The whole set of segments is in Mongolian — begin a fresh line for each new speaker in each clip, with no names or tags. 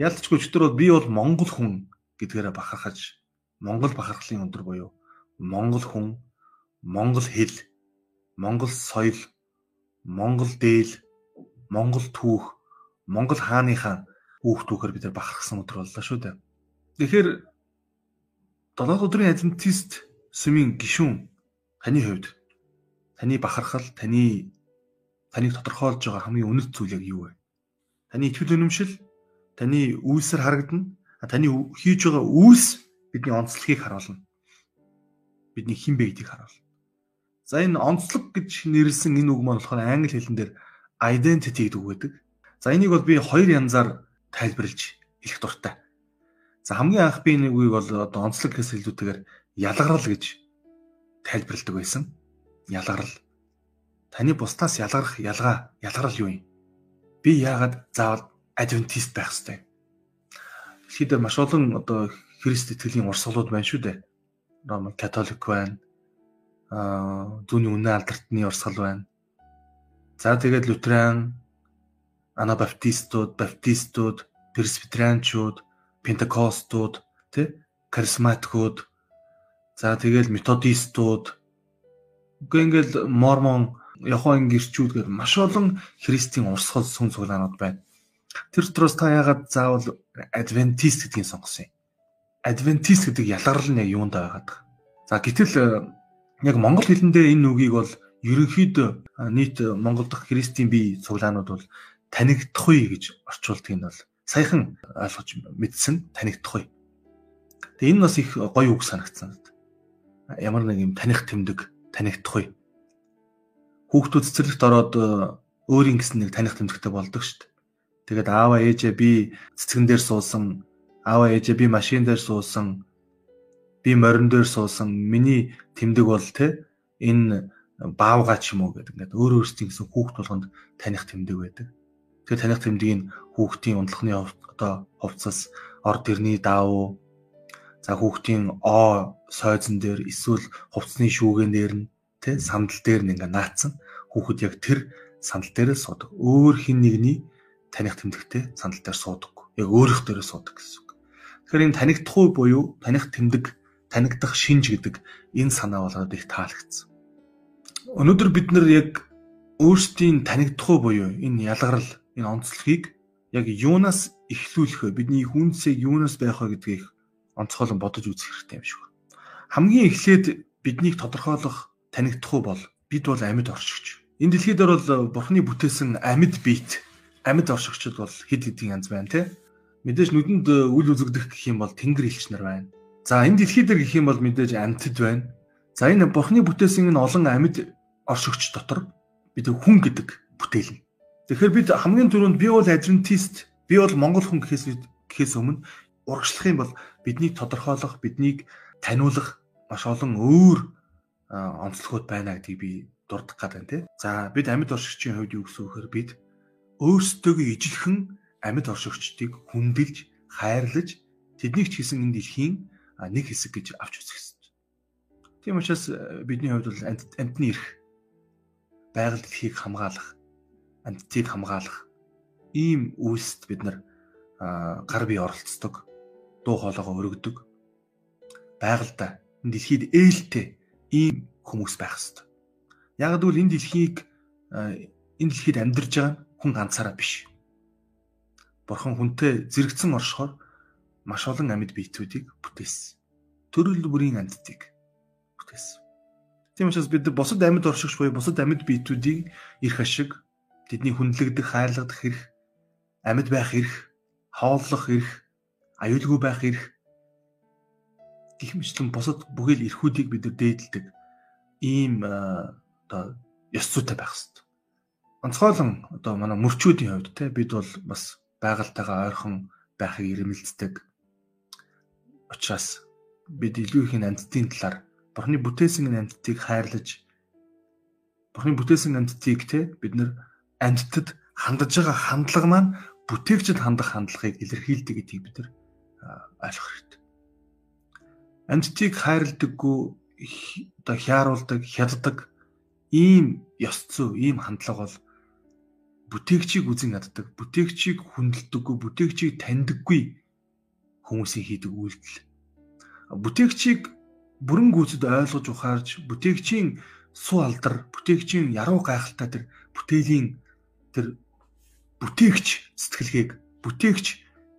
Ялцгүй өчтөр бол би бол Монгол хүн гэдгээрээ бахархаж Монгол бахархлын өндөр буюу Монгол хүн, Монгол хэл, Монгол соёл, Монгол дээл, Монгол түүх, Монгол хааныхаа хүүхд түүхээр бид нар бахархсан өдөр боллоо шүү дээ. Тэгэхээр 7 өдрийн адвентист сүмийн гишүүн таны хувьд таны бахархал, таны таныг тодорхойлж байгаа хамгийн үнэт зүйл яг юу вэ? Таны итгэл үнэмшил, таны үйлсээр харагдана. Таны хийж байгаа үйлс бидний онцлогийг харуулна. Бидний хэн бэ гэдгийг харуулна. За энэ онцлог гэж нэрлсэн энэ үг маань болохоор англи хэлэн дээр identity гэдэг үг гэдэг. За энийг бол би хоёр янзаар тайлбарлаж хэлэх дуртай. За хамгийн анх би нэг үгийг бол одоо онцлог гэхээс илүүтэйгээр ялгарл гэж тайлбарладаг байсан. Ялгарл. Таны бусдаас ялгарх ялгаа, ялгарл юу юм? Би яагаад заавал адвентист байх ёстой? Дэлхийд маш олон одоо Христ итгэлийн урсгалууд байна шүү дээ. Ром католик байна. Аа зүүнний үнэ алдартны урсгал байна. За тэгээд лютеран, анабаптистууд, баптистууд, пресвитерианчууд, пентекостууд, тэ харизматикууд. За тэгээд методистууд. Үгүй ингээл мормон Яхогийн гэрчүүд гээд маш олон христийн урсгал сүн цуглаанууд байна. Тэр дотроос та яагаад заавал адвентист гэдгийг сонгосон юм? Адвентист гэдэг ялгарл нь юунд байгаад байгаа. За гэтэл э, яг монгол хэлэндээ энэ үгийг бол ерөнхийдөө нийт монгол дахь христийн бие цуглаанууд бол танигдахгүй гэж орчуулдаг нь бол саяхан ойлгож мэдсэн танигдахгүй. Тэгээ энэ бас их гоё үг санагдсан. Ямар нэг юм таних тэмдэг танигдахгүй хүүхдүүд цэцэрлэгт ороод э, өөрийн гэсэн нэг таних тэмдэгтэй болдог шүү дээ. Тэгээд аава ээжээ би цэцгэн дээр суусан, аава ээжээ би машин дээр суусан, би морин дээр суусан. Миний тэмдэг бол те энэ баавга ч юм уу гэдэг ингээд өөр өөрсдийн гэсэн хүүхд болгонд таних тэмдэг байдаг. Тэгэхээр таних тэмдгийг хүүхдийн унтлахны одоо хувцас, орд ирний даав, за хүүхдийн оо сойзон дээр эсвэл хувцсны шүүгэн дээр нь тэ сандал дээр нь ингээ наацсан хүүхэд яг тэр сандал дээр л суудаг. Өөр хин нэгний таних тэмдэгтэй сандал дээр суудаг. Яг өөрөх дээрээ суудаг гэсэн үг. Тэгэхээр энэ танигдахгүй буюу таних тэмдэг, танигдах шинж гэдэг энэ санаа болоод их таалагдсан. Өнөөдөр бид нар яг өөрсдийн танигдахгүй буюу энэ ялгарл, энэ онцлогийг яг юунаас эхлүүлэх вэ? Бидний хүнсээ юунаас байх вэ гэдгийг онцгойлон бодож үзэх хэрэгтэй юм шиг байна. Хамгийн эхлээд биднийг тодорхойлох танигдахгүй бол бид бол амьд оршигч. Энэ дэлхийд бол бурхны бүтээсэн амьд биет, амьд оршигчд бол хэд хэдэн янз байна тий. Мэдээж нүдэнд үл үзэгдэх гэх юм бол тэнгэр элч нар байна. За энэ дэлхий дээр гэх юм бол мэдээж амьтад байна. За энэ бурхны бүтээсэн энэ олон амьд оршигч дотор бид хүн гэдэг бүтээл нь. Тэгэхээр бид хамгийн түрүүнд би бол адвентист, би бол монгол хүн гэхээс гэхээс өмнө урагшлах юм бол биднийг тодорхойлох, биднийг таниулах маш олон өөр онцлогуд байна гэдгийг би дурдах гад байна тий. За бид амьд оршигчийн хувьд юу гэсэн үхээр бид өөрсдөө ижилхэн амьд оршигчдыг хүндэлж, хайрлаж тэднийг ч гэсэн энэ дэлхийн нэг хэсэг гэж авч үзэх ёстой. Тийм учраас бидний хувьд бол амьтны эрх байгаль дэлхийг хамгаалах, амьтдыг хамгаалах ийм үйлсэд бид нар гар бие оролцдог, дуу хоолойгоо өргөдөг. Байгальда энэ дэлхийд ээлтэй ийм хүмүүс байх хэвээр. Яг гэвэл энэ дэлхийг энэ дэлхийд амьдарж байгаа хүн ганцаараа биш. Бурхан хүнтэй зэрэгцэн оршихоор маш олон амьд биетүүдийг бүтээсэн. Төрөл бүрийн амьдтыг бүтээсэн. Тийм учраас бид бусад амьд оршигч буюу бусад амьд биетүүдийг эрх ашиг, тэдний хүндлэгдэх, хайрлагдах эрх, амьд байх эрх, хооллох эрх, аюулгүй байх эрх, гих мэтлэн бусад бүхэл эрхүүдийг бид дээдэлдэг ийм одоо ёс зүйтэй байх хэрэгтэй. Онцгойлон одоо манай мөрчүүдийн хувьд те бид бол бас байгальтайгаа ойрхон байхыг ирмэлцдэг. Учираас бид илүү их амьдтын талаар Бурхны бүтээсэн амьдтыг хайрлаж Бурхны бүтээсэн амьдтыг те бид нар амьдтад хандаж байгаа хандлага маань бүтээгчд хандах хандлагыг илэрхийлдэг гэдгийг бид нар ойлгох хэрэгтэй амьдтыг хайрладаггүй одоо хяаруулдаг, хялдаг ийм ёс зүй, ийм хандлага бол бүтээгчийг үзэн яддаг, бүтээгчийг хүндэлдэггүй, бүтээгчийг таньдаггүй хүмүүсийн хийдэг үйлдэл. Бүтээгчийг бүрэн гүйцэд ойлгож ухаарж, бүтээгчийн суу алдар, бүтээгчийн яруу гайхалтай тэр бүтээлийн тэр бүтээгч сэтгэлгээг, бүтээгч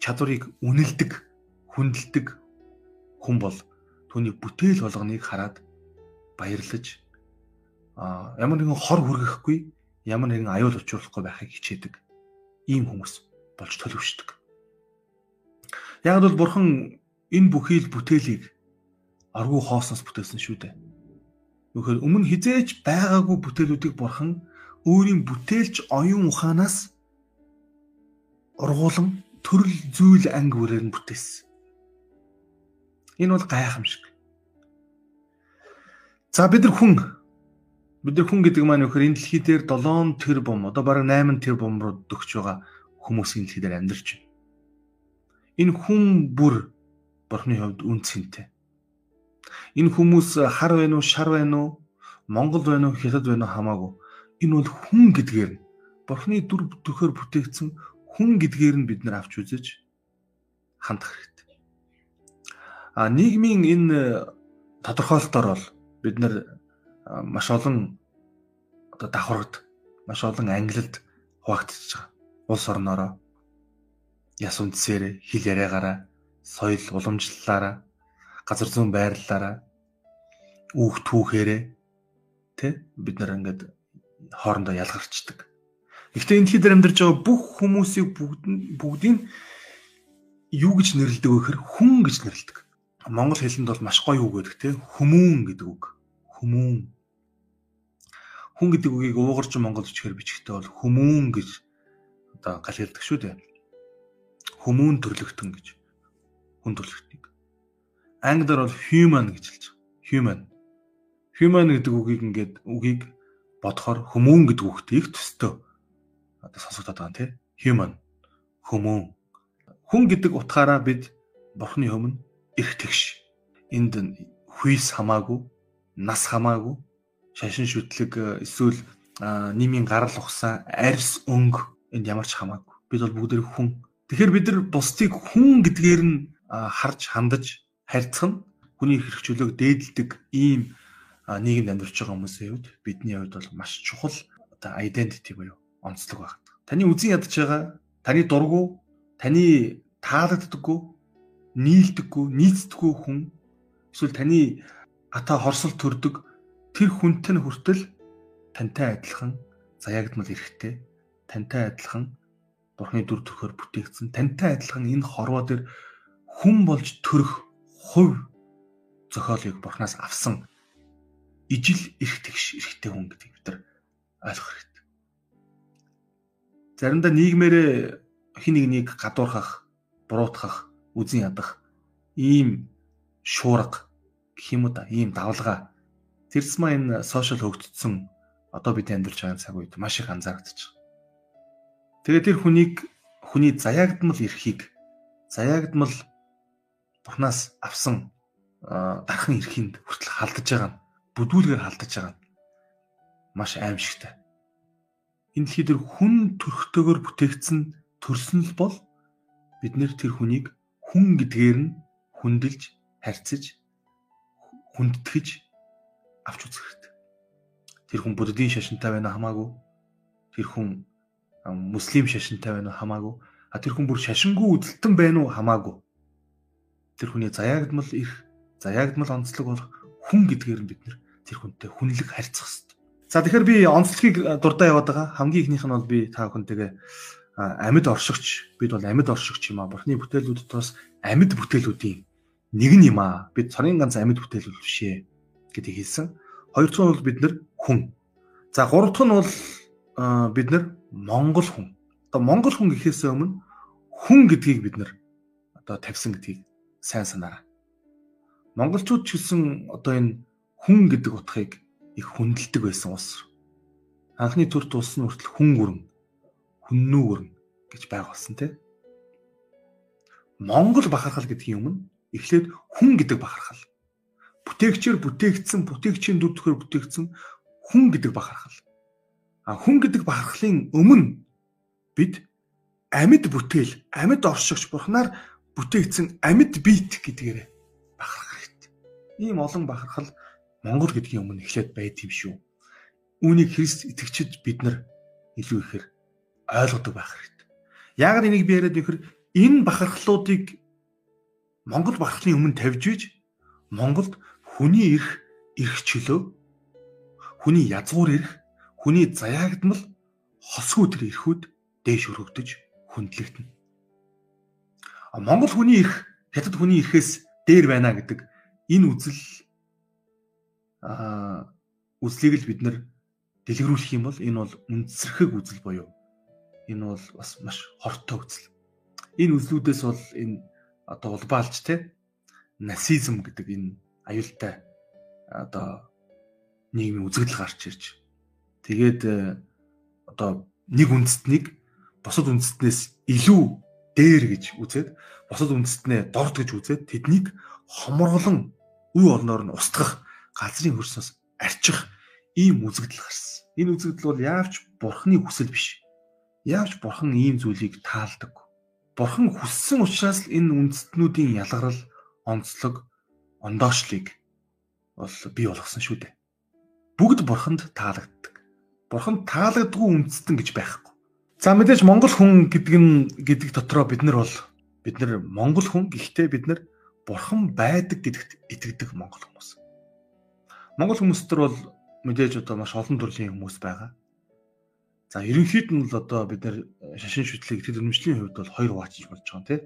чадварыг үнэлдэг, хүндэлдэг хүн бол түүний бүтээл болгоныг хараад баярлаж а ямар нэгэн хор хүргэхгүй ямар нэгэн аюул учруулахгүй байхыг хичээдэг ийм хүмүүс болж төлөвшдөг. Яг бол бурхан энэ бүхий л бүтээлийг аргу хоосноос бүтээсэн шүү дээ. Үхээр өмнө хизээж байгаагүй бүтээлүүдийг бурхан өөрийн бүтээлч оюун ухаанаас ургуулan төрөл зүйл анги бүрээр нь бүтээсэн. Энэ бол гайхамшиг. За бид нар хүн Бид нар хүн гэдэг маань нөхөр энэ дэлхий дээр 7 тэр бом одоо бараг 8 тэр бом руу дөгч байгаа хүмүүсийн дэлхий дээр амьдарч байна. Энэ хүн бүр бурхны хувьд үн цэнтэй. Энэ хүмүүс хар байна уу, шар байна уу, Монгол байна уу, хятад байна уу хамаагүй. Энэ бол хүн гэдгээр нь бурхны дүр төрхөөр бүтээгдсэн хүн гэдгээр нь бид нар авч үзэж хандах хэрэгтэй. А нийгмийн энэ тодорхойлолтоор бол бид нар маш олон одоо давхаргад маш олон англилд хуваагдчихж байгаа. Улс орноороо яс үндсээр хэл яриагаараа соёл уламжлалаараа газар зүүн байрлалаараа үүх түүхээрээ тэ бид нар ингээд хоорондоо ялгарчдаг. Гэхдээ энэ дэлхийд амьдарч байгаа бүх хүмүүсийг бүгд бүгдийг юу гэж нэрлэдэг вэ гэхээр хүн гэж нэрлэдэг. Монгол хэлэнд бол маш гоё үг гэдэг те хүмүүн гэдэг үг хүмүүн хүн гэдэг үгийг уугарч монгол бичгээр бичгтээ бол хүмүүн гэж одоо галхилдаг шүү дээ. Хүмүүн төрлөختөн гэж хүн төрлөختийг. Англиар бол human гэж хэлж байгаа. Human. Human гэдэг үгийг ингээд үгийг бодохоор хүмүүн гэдэг үгтэй их төстөө одоо сонсогдоод байгаа тийм. Human. Хүмүүн. Хүн гэдэг утгаараа бид бурхны өмнө эрх тэгш энд хүйс хамаагүй нас хамаагүй шашин шүтлэг э, эсвэл нийгмийн гарал ухсаа арьс өнгө энд ямар ч хамаагүй. Бид бол бүгд хүн. Тэгэхээр бид нар бусдыг хүн гэдгээр нь харж хандаж харьцах нь хүний хэрэгчлөөг дээдэлдэг ийм нийгэмд амьдарч байгаа хүмүүсийн хувьд бидний хувьд бол маш чухал одоо identity буюу онцлог байна. Таны үзэн ядж байгаа, таны дургу, таны таалагддаггүй, нийлдэггүй, нийцдэггүй хүн эсвэл таны ата хорсол төрдөг тэр хүнтэй нь хүртэл тантай адилхан заяагдмал эрэхтэй тантай адилхан бурхны дүр төрхөөр бүтээгдсэн тантай адилхан энэ хорвоо дээр хүн болж төрөх хувь зохиолыг бурхнаас авсан ижил эрх тэгш эрхтэй хүн гэдгийг бид нар ойлгох хэрэгтэй. Заримдаа нийгмээр хин нэгнийг гадуурхах, буруутгах, үзэн ядах ийм шуурга гэх юм уу да ийм давлгаа Тэрсмаа энэ сошиал хөгжсөн одоо бид амьдарч байгаа цаг үед маш их анзаарэгдэж байгаа. Тэгээд тэр хүнийг хүний заяагдмал эрхийг заяагдмал бурхнаас авсан дархан эрхинд хүртэл халдаж байгаа нь бүдүүлгээр халдаж байгаа нь маш аимшигтай. Энэ дэлхий дээр хүн төрхтөөгөр бүтээгдсэн төрсөн л бол бид нэр тэр хүнийг хүн гэдгээр нь хүндэлж, харьцаж, хүндэтгэж авч үзэх хэрэгтэй. Тэр хүн буддийн шашинтай байна хамаагүй. Тэр хүн муслим шашинтай байна хамаагүй. А тэр хүн бүр шашингүй үзэлтэн байна уу хамаагүй. Тэр хүний заяагдмал их заяагдмал онцлог болох хүн гэдгээр нь бид нэр тэр хүнтэй хүнлэг харьцах хэрэгтэй. За тэгэхээр би онцлогийг дурдаа яваад байгаа. Хамгийн ихнийх нь бол би та бүхэнтэйгээ амьд оршигч бид бол амьд оршигч юм а. Бурхны бүтээлүүд дотроос амьд бүтээлүүдийн нэг нь юм а. Бид цорын ганц амьд бүтээлүүд биш ээ гэдгийг хэлсэн. Хоёр дахь нь бол бид нар хүн. За гурав дахь нь бол бид нар монгол хүн. Одоо монгол хүн гэхээс өмнө хүн гэдгийг бид нар одоо тавьсан гэдгийг сайн санаарай. Монголчууд ч гэсэн одоо энэ хүн гэдэг утгыг их хүндэлдэг байсан улс. Анхны төр тулс нь хүртэл хүн гүрэн, хүннүү гүрэн гэж байгуулсан тийм. Монгол бахархал гэдгийн өмнө эхлээд хүн гэдэг бахархал бүтээгчээр бүтээгдсэн бүтээгчийн дүр төрхөөр бүтээгдсэн хүн гэдэг бахархал. А хүн гэдэг бахархлын өмнө бид амьд бүтээл, амьд оршигч бурхнаар бүтээгдсэн амьд биет гэдгээр бахарх хэрэгтэй. Ийм олон бахархал Монгол гэдгийн өмнө эхлээд байд юм шүү. Үүнийг Христ итгэгчид бид нар илүү ихээр ойлгодог байх хэрэгтэй. Яагаад энийг би яриад ихээр энэ бахархлуудыг Монгол бахархлын өмнө тавьж иж Монголд хүний эрх эрх чөлөө хүний язгуур эрх хүний заяагдмал хосгүй төр эрхүүд дээш өргөгдөж хүндлэгдэнэ. Монгол хүний эрх хятад хүний эрхээс дээр байна гэдэг энэ үзэл а үзлийг л бид нар дэлгэрүүлэх юм бол энэ бол үндсэрхэг үзэл буюу энэ бол бас маш хортой үзэл. Энэ үзлүүдээс бол энэ одоо улбаалж те нацизм гэдэг энэ аюултай одоо нийгмийн үзэгдэл гарч ирж тэгээд э, одоо нэг үндэстнийг бусад үндэстнээс илүү дээр гэж үзээд бусад үндэстнээ дорд гэж үзээд тэднийг хомроглон үе олноор нь устгах газрын хөрснөөс арчих ийм үзэгдэл гарсан. Энэ үзэгдэл бол яавч бурхны хүсэл биш. Яавч бурхан ийм зүйлийг таалдаг. Бурхан хүссэн учраас энэ үндэстнүүдийн ялгарл, онцлог, ондоошлыг бол бий болгосон шүү дээ. Бүгд бурханд таалагддаг. Бурханд таалагдгүй үндэстэн гэж байхгүй. За мэдээж монгол хүн гэдэг нь гэдэг дотроо бид нар бол бид нар монгол хүн гэхдээ бид нар бурхан байдаг гэдэгт итгэдэг монгол хүмүүс. Монгол хүмүүс төр бол мэдээж одоо маш олон төрлийн хүмүүс байгаа. За ерөнхийд нь л одоо бид нэр шашин шүтлэг итгэл үнэмшлийн хувьд бол хоёр хуваачиж болж байгаа тийм.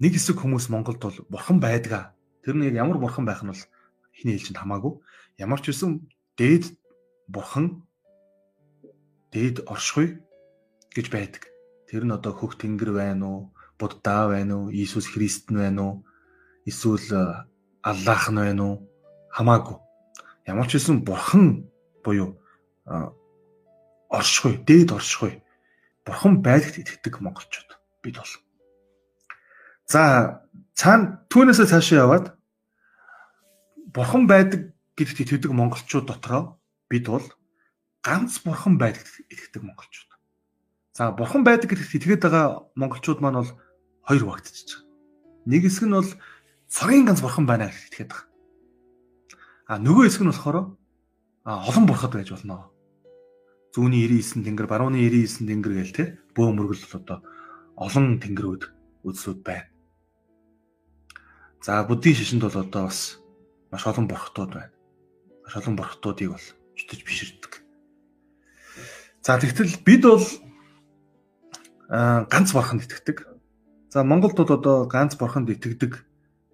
Нэг хэсэг хүмүүс Монголд бол бурхан байдгаа. Тэр нь ямар бурхан байх нь бол хиний хэлжинд хамаагүй. Ямар ч үсэн дээд бурхан дээд оршихуй гэж байдаг. Тэр нь одоо хөх тэнгэр байна уу? Будда байна уу? Иесус Христ нь байна уу? Эсвэл э, Аллах нь байна уу? Хамаагүй. Ямар ч үсэн бурхан буюу э, оршихуй, дээд оршихуй. Бурхан байдагт итгэдэг монголчууд бид бол. За цаана түүнээсээ цаашаа яваад бурхан байдаг гэдэгт итгэдэг монголчууд дотроо бид бол ганц бурхан байдагт итгэдэг монголчууд. За бурхан байдаг гэдэгт итгээд байгаа монголчууд маань бол хоёр багтчихж байгаа. Нэг хэсэг нь бол цагийн ганц бурхан байна гэж итгээд байгаа. А нөгөө хэсэг нь болохоор олон бурхад байж болно зүүнний 99 тэнгэр, барууны 99 тэнгэр гээл те бөө мөргөл бол одоо олон тэнгэрүүд үзлүүд байна. За буддийн шишинд бол одоо бас маш олон бурхтууд байна. Маш олон бурхтуудыг бол чөтөж биширдэг. За тэгтэл бид бол ганц бурханд итгэдэг. За Монголд бол одоо ганц бурханд итгэдэг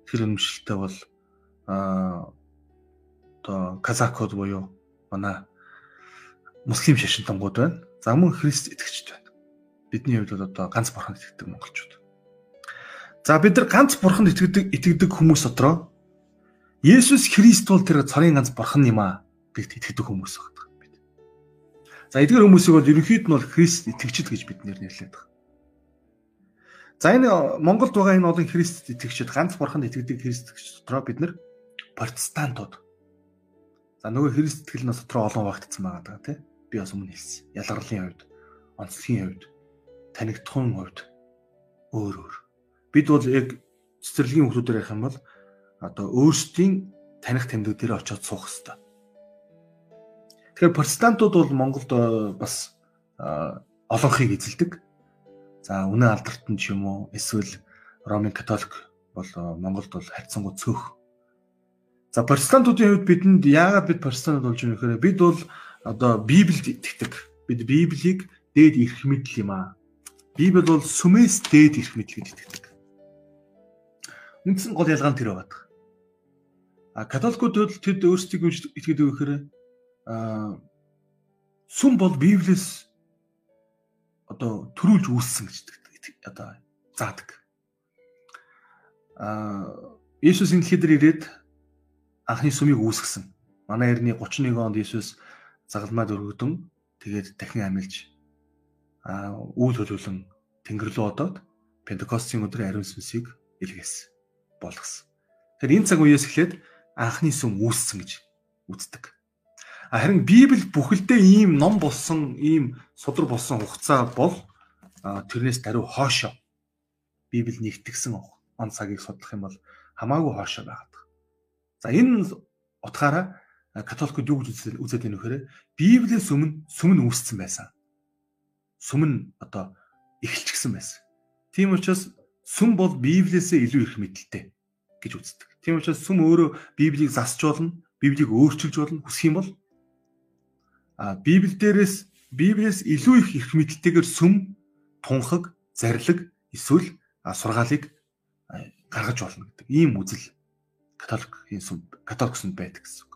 тэр үнэмшилтэй бол а одоо казакууд буюу манай муслим шашинтангууд байна. За мөн христ итгэгчд байна. Бидний хувьд бол одоо ганц бурханд итгэдэг монголчууд. За бид нар ганц бурханд итгэдэг итгэдэг хүмүүс дотроо Есүс Христ бол тэр царийн ганц бурхан юм аа гэдэгт итгэдэг хүмүүс байдаг бид. За эдгээр хүмүүсийг бол ерөнхийд нь бол Христ итгэгчд гэж бид нэрлэдэг. За энэ Монголд байгаа энэ олон Христ итгэгчид ганц бурханд итгэдэг Христ итгэгчид дотроо бид нар протестантууд. За нөгөө Христ итгэл нь дотроо олон багтсан байгаа даа тий би бас өмнө хэлсэн. Ялгарлын хувьд, онцлогийн хувьд, танигдхын хувьд өөр өөр. Бид бол яг цэцэрлэгийн хүмүүсээр ярих юм бол одоо өөрсдийн таних тэмдэг дээр очиод суух хэрэгтэй. Тэгэхээр протестантууд бол Монголд э, бас олонхийг эзэлдэг. За үнэ алдарт нь ч юм уу эсвэл Ромын католик бол э, Монголд бол харьцангуй цөөх. За протестантуудын хувьд бидэнд яагаад бид протестант болж байгаа вэ гэхээр бид бол одоо Библиэд итгэдэг. Бид Библийг дээд эрх мэдэл юм аа. Библи бол сүмээс дээд эрх мэдлэгэд итгэдэг. Үндсэн гол ялгаа нь тэр байдаг. А католикууд тэд өөрсдийг итгэдэг гэхээр а сүм бол Библиэс одоо төрүүлж үүссэн гэж одоо заадаг. А Иесус энэ дэлхийд ирээд анхны сүмийг үүсгэсэн. Манай эртний 31 онд Иесус загалмаад өргөдөн тэгээд дахин амилж аа үйл хөдлөлөн тэнгэр рүү одоод Пентекостийн өдрийн ариун сүнсийг илгээсэн болгосон. Тэгэхээр энэ цаг үеэс эхлээд анхны сүм үүссэн гэж үздэг. Харин Библи бүхэлдээ ийм ном болсон, ийм судар болсон хугацаа бол тэрнээс даруй хоошоо Библи нэгтгсэн он цагийг судлах юм бол хамаагүй хоошоо байгаад. За энэ утгаараа католикууд юу гэж үзээд байна вэхээр Библиэс өмнө сүм нь үүссэн байсан. Сүм нь одоо эхэлчихсэн байсан. Тийм учраас сүм бол Библиэсээ илүү их мэдлэлтэй гэж үздэг. Тийм учраас сүм өөрөө Библийг засч болно, Библийг өөрчилж болно хүсэх юм бол а Библи дээрээс Библиэс илүү их их мэдлэлтэйгээр сүм тунхаг, зарлиг эсвэл сургаалыг гаргаж болно гэдэг ийм үзэл католикийн сүм католик сүмд байдаг гэсэн.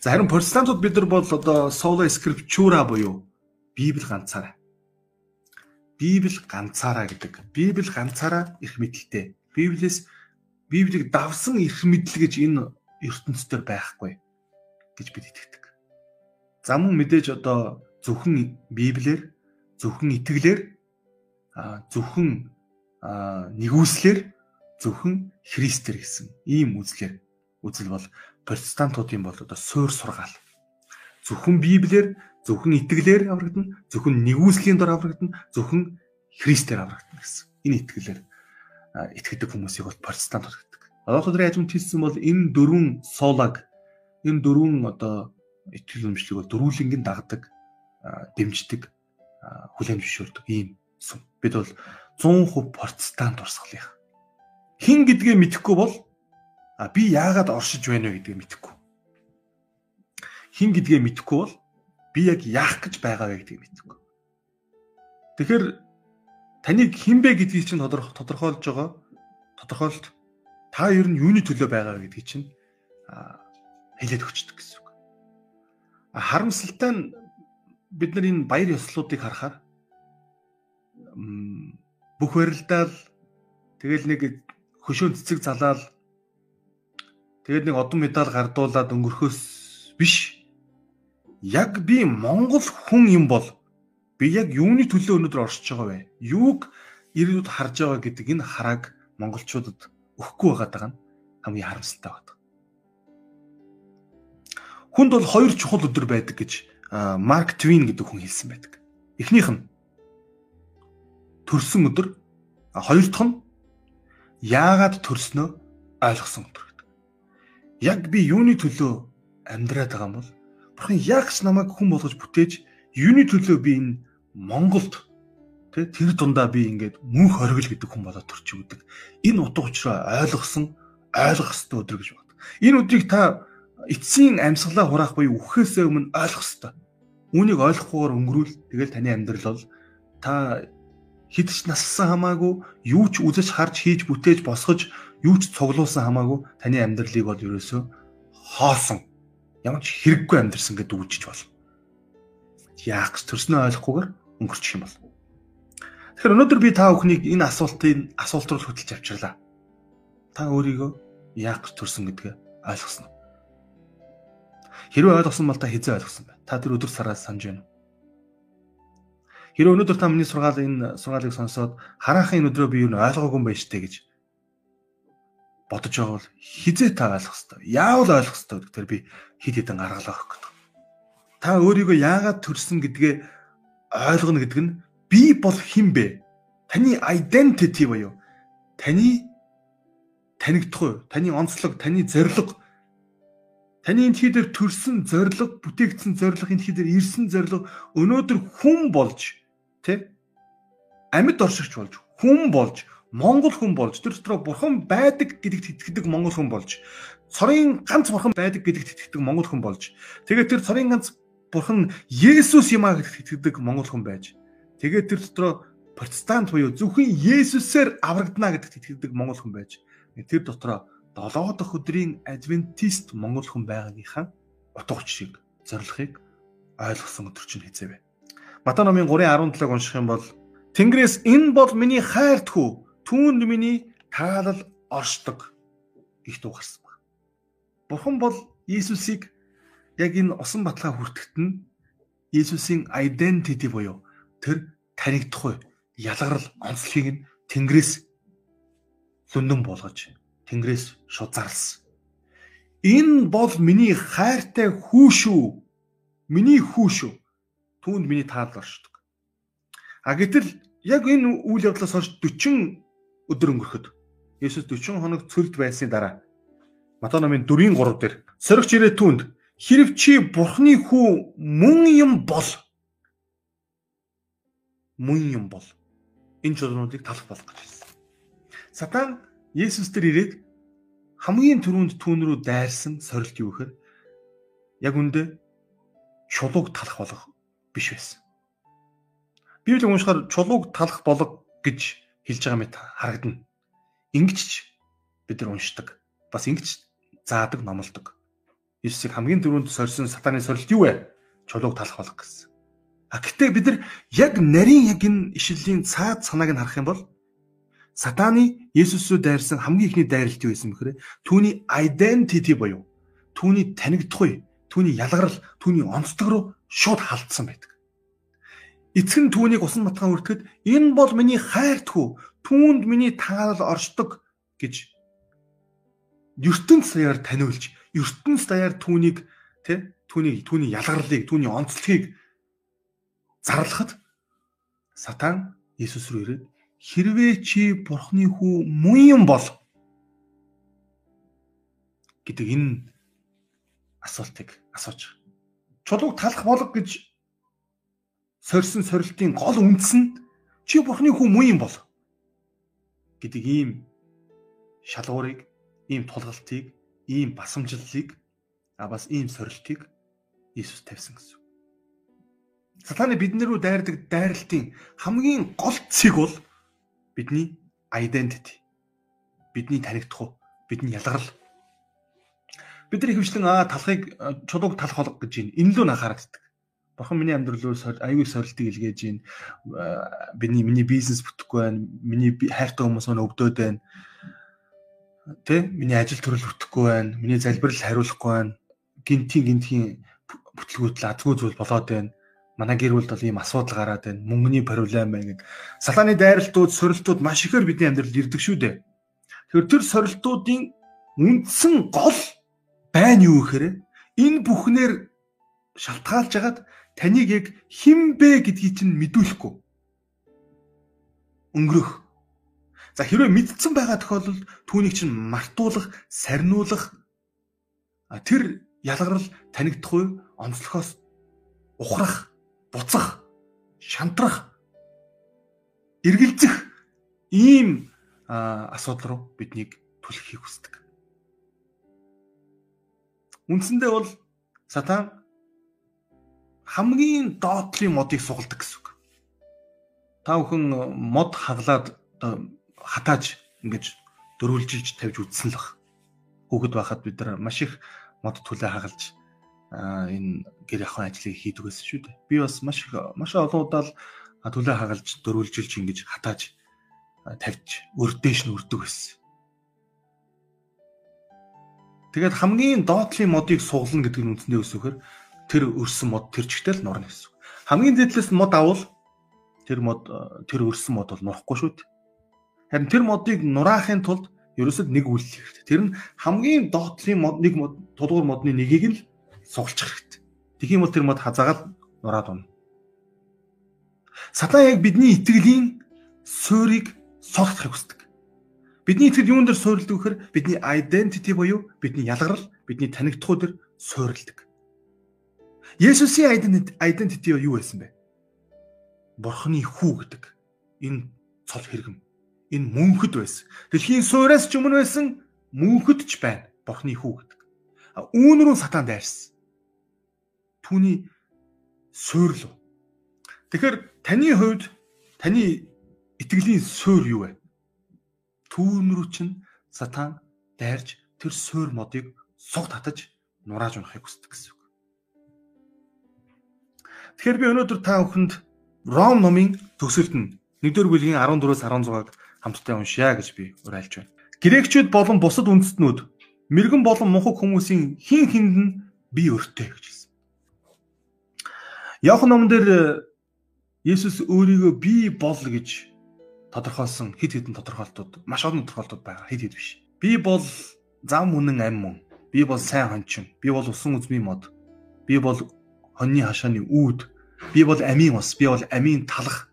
За харин протестантууд бид нар бол одоо sola scriptura буюу Библи ганцаараа. Библи ганцаараа гэдэг. Библи ганцаараа их мэдлэлтэй. Библиэс Библийг давсан их мэдл гэж энэ ертөнцийн байхгүй гэж бид итгэдэг. За мөн мэдээж одоо зөвхөн Библиэр зөвхөн итгэлээр зөвхөн нэгүслэр зөвхөн Христээр гэсэн ийм үзлэр үзэл бол протестантуудын бол одоо суур сургаал. Зөвхөн Библиэр, зөвхөн итгэлээр аврагдана, зөвхөн нэгүслийн дор аврагдана, зөвхөн Христээр аврагдана гэсэн. Энэ итгэлээр итгэдэг хүмүүсийг бол протестантууд гэдэг. Одоо өдрийн ажимт хэлсэн бол энэ дөрвөн суулаг энэ дөрвөн одоо итгэл өмчлөг бол дөрвөлнгийн дагдаг, дэмждэг, хүлээн зөвшөөрдөг ийм сүм. Бид бол 100% протестант урсгалынх. Хин гэдгээ мэдэхгүй бол А би яагаад оршиж байна вэ гэдгийг мэдэхгүй. Хин гэдгээ мэдэхгүй бол би яг яах гэж байгаа вэ гэдгийг мэдэхгүй. Тэгэхээр таныг хинбэ гэдгийг чинь тодорхойлж байгаа тодорхойлт та ер нь юуны төлөө байгаа гэдгийг чинь хэлээд өгчдөг гэсэн үг. Харамсалтай нь бид нар энэ баяр ёслолуудыг харахаар бүх барилдаал тэгэл нэг хөшөө цэцэг залаал Тэгээд нэг одон медаль гардуулаад өнгөрөхөөс биш. Яг би Монгол хүн юм бол би яг юуны төлөө өнөөдөр оршиж байгаа вэ? Юуг ирээдүйд харж байгаа гэдэг энэ харааг монголчуудад өгөхгүй байгаа нь хамгийн харамсалтай байна. Хүнд бол хоёр чухал өдөр байдаг гэж Марк Твин гэдэг хүн хэлсэн байдаг. Эхнийх нь төрсөн өдөр, хоёр дахь нь яагаад төрснөө ойлгосон өдөр яг би юуны төлөө амьдраад байгаа юм бол бурхан яг ч намайг хүн болгож бүтээж юуны төлөө би энэ Монголд тэ тэр дундаа би ингээд мөнх оргил гэдэг хүн болоод төрчих үүдэг. Энэ утга учраа ойлгосон ойлгох ёстой өдөр гэж байна. Энэ өдрийг та эцсийн амьсгалаа хураах буюу үхэхээс өмнө ойлгох ёстой. Үүнийг ойлгохгүйгээр өнгөрүүл тэгэл таны амьдрал бол та хідч нассан хамаагүй юу ч үзэж харж хийж бүтээж босгож юу ч цуглуулсан хамаагүй таны амьдралыг бол ерөөсөө хоосон ямар ч хэрэггүй амьдрсан гэдэг үгжиж болно. Яах гэж төрснөө ойлгохгүйгээр өнгөрчих юм бол. Тэгэхээр өнөөдөр би та бүхнийг энэ асуултын асуулт руу хөтлж авчирлаа. Та өөрийгөө яах гэж төрсөн гэдгээ ойлгосон уу? Хэрвээ ойлгосон бол та хизээ ойлгосон бай. Та тэр өдөр сараас санаж байна. Хэрвээ өнөөдөр та миний сургаал энэ сургаалыг сонсоод хараахан энэ өдрөө би юу ойлгоогүй юм байна штэ гэж бодож бол хизээ та ойлгох хэвээр. Яавал ойлгох хэвээр гэдгээр би хид хідэн аргалаа өгөх гэдэг. Та өөрийгөө яагаад төрсөн гэдгээ ойлгоно гэдэг нь би бол хэн бэ? Таны identity буюу таны танигдах уу? Таны онцлог, таны зориг Таны энэ хийдэр төрсэн зориг, бүтээгдсэн зориг, энэ хийдэр ирсэн зориг өнөөдөр хүн болж тий амьд оршигч болж хүн болж Монгол хүн болж тэр дотроо бурхан байдаг гэдэгт итгэдэг монгол хүн болж цорын ганц бурхан байдаг гэдэгт итгэдэг монгол хүн болж тэгээд тэр цорын ганц бурхан Есүс юм а гэдэгт итгэдэг монгол хүн байж тэгээд тэр дотроо протестант буюу зөвхөн Есүсээр аврагдана гэдэгт итгэдэг монгол хүн байж тэр дотроо 7 дахь өдрийн адвентист монгол хүн байгаагийнхаа утга учирыг зорилгыг ойлгосон өдөр чинь хэзээ вэ? Матай номын 3:17-г унших юм бол Тэнгэрээс энэ бол миний хайртхүү түүнд миний таалал оршдог гихт угарсан баг. Бурхан бол Иесусыг яг энэ усан батлаа хүртэхэд нь Иесусийн identity буюу тэр танигдахгүй ялгарл онцлогийг нь Тэнгэрээс лүндэн болгож Тэнгэрээс шузарлсан. Энэ бол миний хайртай хүү шүү. Миний хүү шүү. Түүнд миний таалал оршдог. А гэтэл яг энэ үйл явдлаас хойш 40 өдөр өнгөрөхөд. Есүс 40 хоног цөлд байсны дараа. Матай номын 4-ийн 3 дээр. Соригч ирээ түнд хэрв чи бурхны хүү мөн юм бол? Мөн юм бол энэ чуулгануудыг талах болох гэж хэлсэн. Сатан Есүс дээр ирээд хамгийн түрүүнд түүн рүү дайрсан сорилт юу гэхээр яг үндэ чулууг талах болох биш байсан. Библи уншихаар чулууг талах болог гэж хэлж байгаа мэт харагдана. Ингэж ч бид нар уншдаг. Бас ингэж заадаг, номлодог. Иесийг хамгийн түрүүнд сорьсон сатаны сорилт юу вэ? Чулууг талах болог гэсэн. А гэтээ бид нар яг нарийн яг энэ ишлийн цаад санааг нь харах юм бол сатаны Есүс рүү дайрсан хамгийн ихний дайралт юу байсан бэхээр түүний identity буюу түүний танигдахгүй, түүний ялгарл, түүний онцлог руу шууд халдсан байдаг. Эцэг нь түүнийг усан матхан үртгэд энэ бол миний хайртгүй түүнд миний таалал оршдог гэж ертөнц даяар таниулж ертөнц даяар түүнийг тэ түүний түүний ялгарлыг түүний онцлогийг зарлахад сатан Иесус рүү ирээд хэрвээ чи бурхны хүү мөн юм бол гэдэг энэ асуултыг асууж чулууг талах болог гэж сорьсон сорилтын гол үндэс нь чи бурхны хүү мөн юм бол гэдэг ийм шалгуурыг, ийм тулгалтыг, ийм басамжлалыг а бас ийм сорилтыг Иесус тавьсан гэсэн. Сатаны бидний рүү дайрдаг дайралтын хамгийн гол цэг бол бидний identity. Бидний танигдах уу, бидний ялгарл. Бидний хөвчлэн аа талхыг чулууг талах холго гэж юм. Энэ лөө анхаардаг. Бурхан миний амьдрал руу аюул сорилтыг илгээж байна. Биний миний бизнес бүтэхгүй байна. Миний хайртай хүмүүс маань өвдөөд байна. Тэ? Миний ажил төрөл бүтэхгүй байна. Миний залбирал хариулахгүй байна. Гинтийн гинтийн бүтлгүүтэл азгүй зүйл болоод байна. Манай гэр бүлд бол ийм асуудал гараад байна. Мөнгөний проблем байна гэд. Сатаны дайралтууд, сорилтууд маш ихээр бидний амьдралд ирдэг шүү дээ. Тэгэхээр тэр сорилтуудын үндсэн гол байна юу гэхээр энэ бүхнээр шалтгаалж хагаад таныг яг хин бэ гэдгийг чинь мэдүүлэхгүй. Өнгөрөх. За хэрвээ мэдсэн байгаа тохиолдолд түүнийг чинь мартуулах, сарниулах тэр ялгарл танигдахгүй онцлохоос ухрах, буцах, шантрах, эргэлзэх ийм асуудал руу биднийг түлхэхийг хүсдэг. Үндсэндээ бол сатан хамгийн доотлын модыг сугалдаг гэсэн үг. Та бүхэн мод хаглаад хатааж ингэж дөрвөлжилж тавьж үтсэн л баг. Хүүхэд байхад бид нар маш их мод түлээ хагалж энэ гэр ахуйн ажлыг хийдэг байсан шүү дээ. Би бас маш маш олон удаа түлээ хагалж дөрвөлжилж ингэж хатааж тавьж өрдөөш нь өрдөг байсан. Тэгээд хамгийн доотлын модыг суглана гэдэг нь үндсэндээ өсөхөр тэр өрсөн мод тэр чигтэл нурна гэсэн. Хамгийн зэдлээс мод авал тэр мод тэр өрсөн мод бол нурахгүй шүү дээ. Харин тэр модыг нураахын тулд ерөөсөд нэг үйлдэл хэрэгтэй. Тэр нь хамгийн доотлын мод нэг мод тулгуур модны нэгийг л сугалчих хэрэгтэй. Юм бол тэр мод хазаагаад нураад унна. Сатан яг бидний итгэлийн суурийг согтохыг хүсдэг. Бидний итгэл юунд дэр суурилдаг вэхээр бидний identity буюу бидний ялгарл, бидний танигдхуу дэр суурилдаг. Есүсийн identity юу байсан бэ? Бурхны хүү гэдэг энэ цол хэрэгэм. Энэ мөнхөд байсан. Дэлхийн суураас ч өмнө байсан мөнхөд ч байна. Бурхны хүү гэдэг. А үүн рүү сатан дайрсан. Түүний суйрлуу. Тэгэхээр таны хувьд таны итгэлийн суйр юу вэ? Түүн рүү чинь сатан дайрж тэр суйр модыг суг татаж нурааж унахыг хүсдэг гэсэн. Тэгэхээр би өнөөдөр та бүхэнд Ром номын төгсөлт нь 1-р бүлгийн 14-өөс 16-г хамтдаа уншъя гэж би уриалж байна. Грекчүүд болон бусад үндэстнүүд мэрэгэн болон мунхаг хүмүүсийн хин хинд нь би өртөө гэж хэлсэн. Яохан номон дээр Есүс өөрийгөө би бол гэж тодорхойлсон хэд хэдэн тодорхойлтууд маш олон тодорхойлтууд байгаа хэд хэд биш. Би бол зам үнэн ам мөн. Би бол сайн хончин. Би бол усан үзмийн мод. Би бол хоньны хашааны үүд би бол амийн ус би бол амийн талах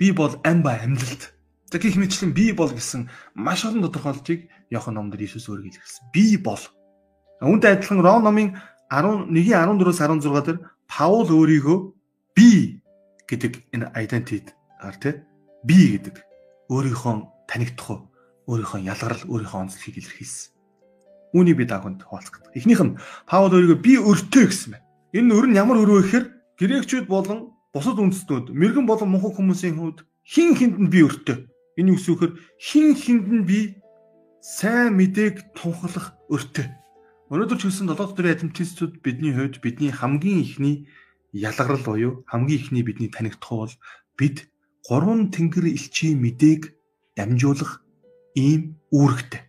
Би бол ам ба амьлалт. За гэх мэтчлэн би бол гэсэн маш олон тодорхойлолтыг Иохан номдэр Иесус өөрөө хэлсэн. Би бол. Үүнтэй адилхан Ром номын 11-ийн 14-өөс 16 дээр Паул өөрийгөө би гэдэг энэ identity ар тэ би гэдэг өөрийнхөө танигдах өөрийнхөө ялгарл өөрийнхөө онцлогийг илэрхийлсэн. Үүнийг би дагванд хуваалцах гэдэг. Эхнийх нь Паул өөрийгөө би өртөө гэсэн байна. Энэ өр нь ямар өрөө гэхээр грекчүүд болон бусад үндэстнүүд мэрэгэн болон мунхан хүмүүсийн хувьд хин хинд нь би өртөө. Энэ юу гэхээр хин хинд нь би сайн мэдээг тунхаглах өртөө. Өнөөдөр ч гэсэн 7 өдрийн адвентистууд бидний хувьд бидний хамгийн ихний ялгарл буюу хамгийн ихний бидний танигдах бол бид гурван тэнгэр элчийн мэдээг дамжуулах ийм үүрэгтэй.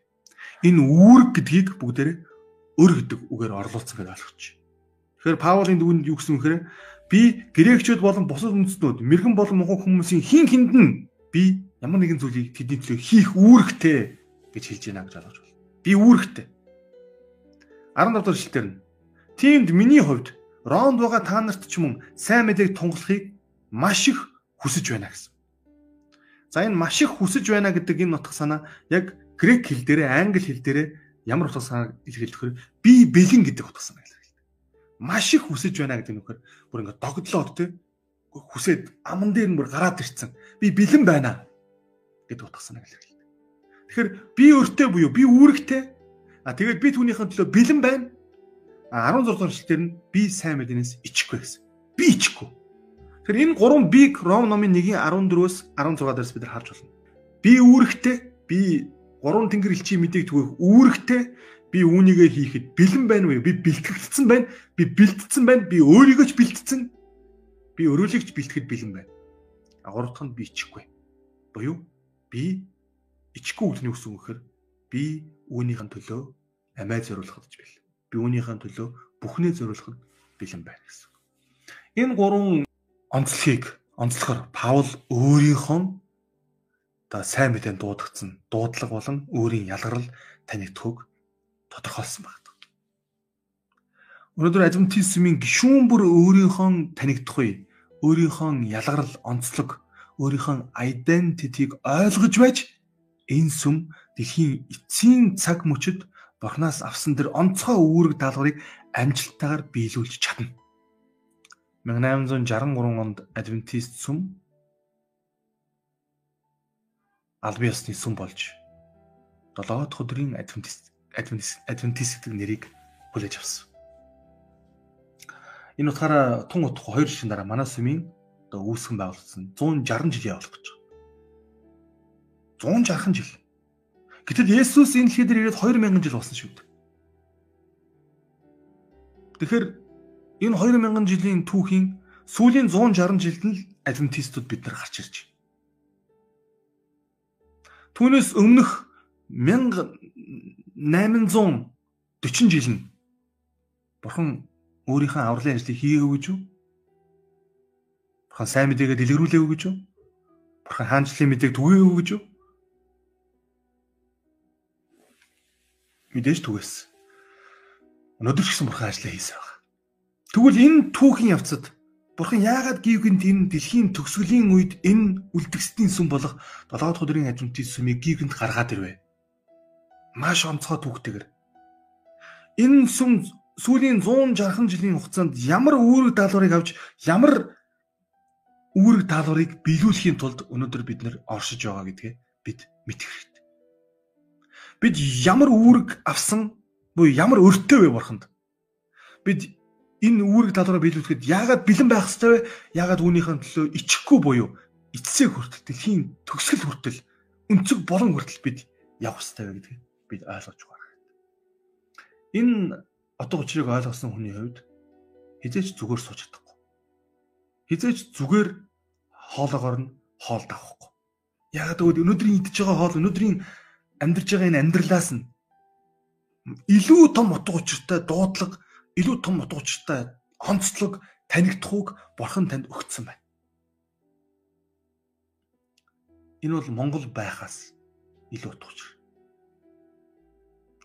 Энэ үүрэг гэдгийг бүгдээрээ өр гэдэг үгээр орлуулсан гэж ойлгоч. Тэгэхээр Паулын дүгнэнд юу гэсэн вэхээр би грекчүүд болон бусад үндэстнүүд мэрэгэн болон мунхан хүмүүсийн хин хинд нь би ямар нэгэн зүйлийг тэдний төлөө хийх үүрэгтэй гэж хэлж байна гэж ойлгож байна. Би үүрэгтэй. 15 дахь шилтэр нь тиймд миний хувьд Ромд байгаа та нарт ч мөн сайн мэдээг тунгалахыг маш их хүсэж байна гэсэн. За энэ маш их хүсэж байна гэдэг энэ утга санаа яг грек хэл дээрээ англи хэл дээрээ ямар утга санааг илэрхийлэхээр би бэлэн гэдэг утга илэрхийлдэг. Маш их хүсэж байна гэдэг нөхөр бүр ингээд догдлоод те хүсээд аман дээр нь бүр гараад ирцэн. Би бэлэн байна гэдэг утга санааг илэрхийлдэг. Тэгэхээр би өртөө буюу би үүрэгтэй. А тэгээд би түүнийхэн төлөө бэлэн байна. 16 дугаар эшлэлээр нь би сайн мэдэнээс ичихгүй гэсэн. Би ичихгүй. Тэгэхээр энэ гурван биг Ром номын 1-ийн 14-өөс 16 дээрс бид нар харж байна. Би үүрэгтэй, би гурван тэнгэр элчийн мэдээг түгээх үүрэгтэй, би үүнийгээ хийхэд бэлэн байна уу? Би бэлтгэгдсэн байна. Би бэлтгэсэн байна. Би өөрийгөө ч бэлтгэсэн. Би өрөөлөгч бэлтгэхэд бэлэн байна. А гурав дахь нь би ичихгүй. Буюу би ичихгүй үгний үсэн гэхээр би үүнийхэн төлөө амиа зориулахад ч бэл. Би үүнийхэн төлөө бүхнээ зориулахад бэлэн байна гэсэн. Энэ гурван онцлогийг онцлохоор Паул өөрийнхөө одоо сайн мэдэн дуудагдсан дуудлага болон өөрийн ялгарл танигдхуг тодорхойлсон байна. Өнөөдөр адвентизмын гишүүн бүр өөрийнхөө танигдахгүй өөрийнхөө ялгарл онцлог өөрийнхөө identity-г ойлгож байж энэ сүм дэлхийн эцсийн цаг мөчид Бурханаас авсан тэр онцгой үүрэг даалгаврыг амжилттайгаар биелүүлж чадна. 1863 онд адвентист сүм албан ёсны сүм болж 7 дахь өдрийн адвентист адвентист гэдэг нэрийг хүлээж авсан. Энэ утгаараа тун утга 2 жишээн дараа манай сүмийн одоо үүсгэн байгуулсан 160 жилийн явуулах гэж байна. 160 жил. Гэтэл Есүс энэ дэлхий дээр ирээд 2000 жил болсон шүү дээ. Тэгэхээр энэ 2000 жилийн түүхийн сүүлийн 160 жилд нь адвентистууд бид нар гарч ирж байна. Түүнээс өмнөх 1840 жил нь Бурхан өөрийнхөө авралын ажлыг хийгээгүй гэж юу? Бурхан сайн мэдээгээ дэлгэрүүлээгүй гэж юу? Бурхан хаанчлалын мэдээг түгээгүй гэж юу? Мэдээж түгээсэн. Өнөөдөр ч гэсэн бурхан ажлаа хийсэн байна. Тэгвэл энэ түүхийн явцад Бурхан яагаад гівгэн тэр дэлхийн төгсгөлийн үед энэ үлдгэсдийн сүм болох 7 дахь өдрийн ажилтны сүмийг гівгэнд гаргаад ирвэ. Маш онцгой түүхтэйгэр. Энэ сүм сүүлийн 160 жилийн хугацаанд ямар үүрэг даалгаврыг авч ямар үүрэг даалгаврыг биелүүлэхийн тулд өнөөдөр бид нэр оршиж байгаа гэдгээ бид мэдэх хэрэгтэй. Бид ямар үүрэг авсан буюу ямар өртөө вэ бурханд? Бид энэ үүрэг талаараа биелүүлэхэд яагаад бэлэн байх ёстой вэ? Яагаад үүнийхэн төлөө ичихгүй буюу эцсийг хүртэл дэлхийн төгсгөл хүртэл өнцөг болон хүртэл бид явах ёстой вэ гэдгийг бид ойлгож байгаа хэрэгтэй. Энэ отго учрыг ойлгосон хүний хувьд хизээч зүгээр сууж чадахгүй. Хизээч зүгээр хоолоогоор нь хоол давахгүй. Яагаад гэвэл өнөөдрийн идж байгаа хоол өнөөдрийн амьдарч байгаа энэ амьдралаас нь илүү том утга учиртай дуудлага илүү том утгуучтай онцлог танигдахыг бурхан танд өгсөн байна. Энэ бол Монгол байхаас илүү утгаучир.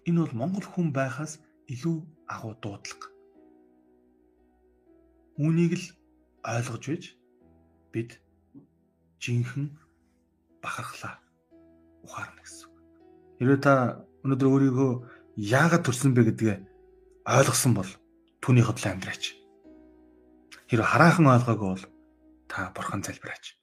Энэ бол Монгол хүн байхаас илүү агуу дуудлага. Үүнийг л ойлгож байж бид жинхэнэ бахархлаа ухаарна гэсэн. Хэрвээ та өнөөдөр өөрийгөө яагаад төрсөн бэ гэдгээ ойлгосон бол түүний хөдлөө амьдраач. Хэрвээ хараахан ойлгоогүй бол та бурхан залбираач.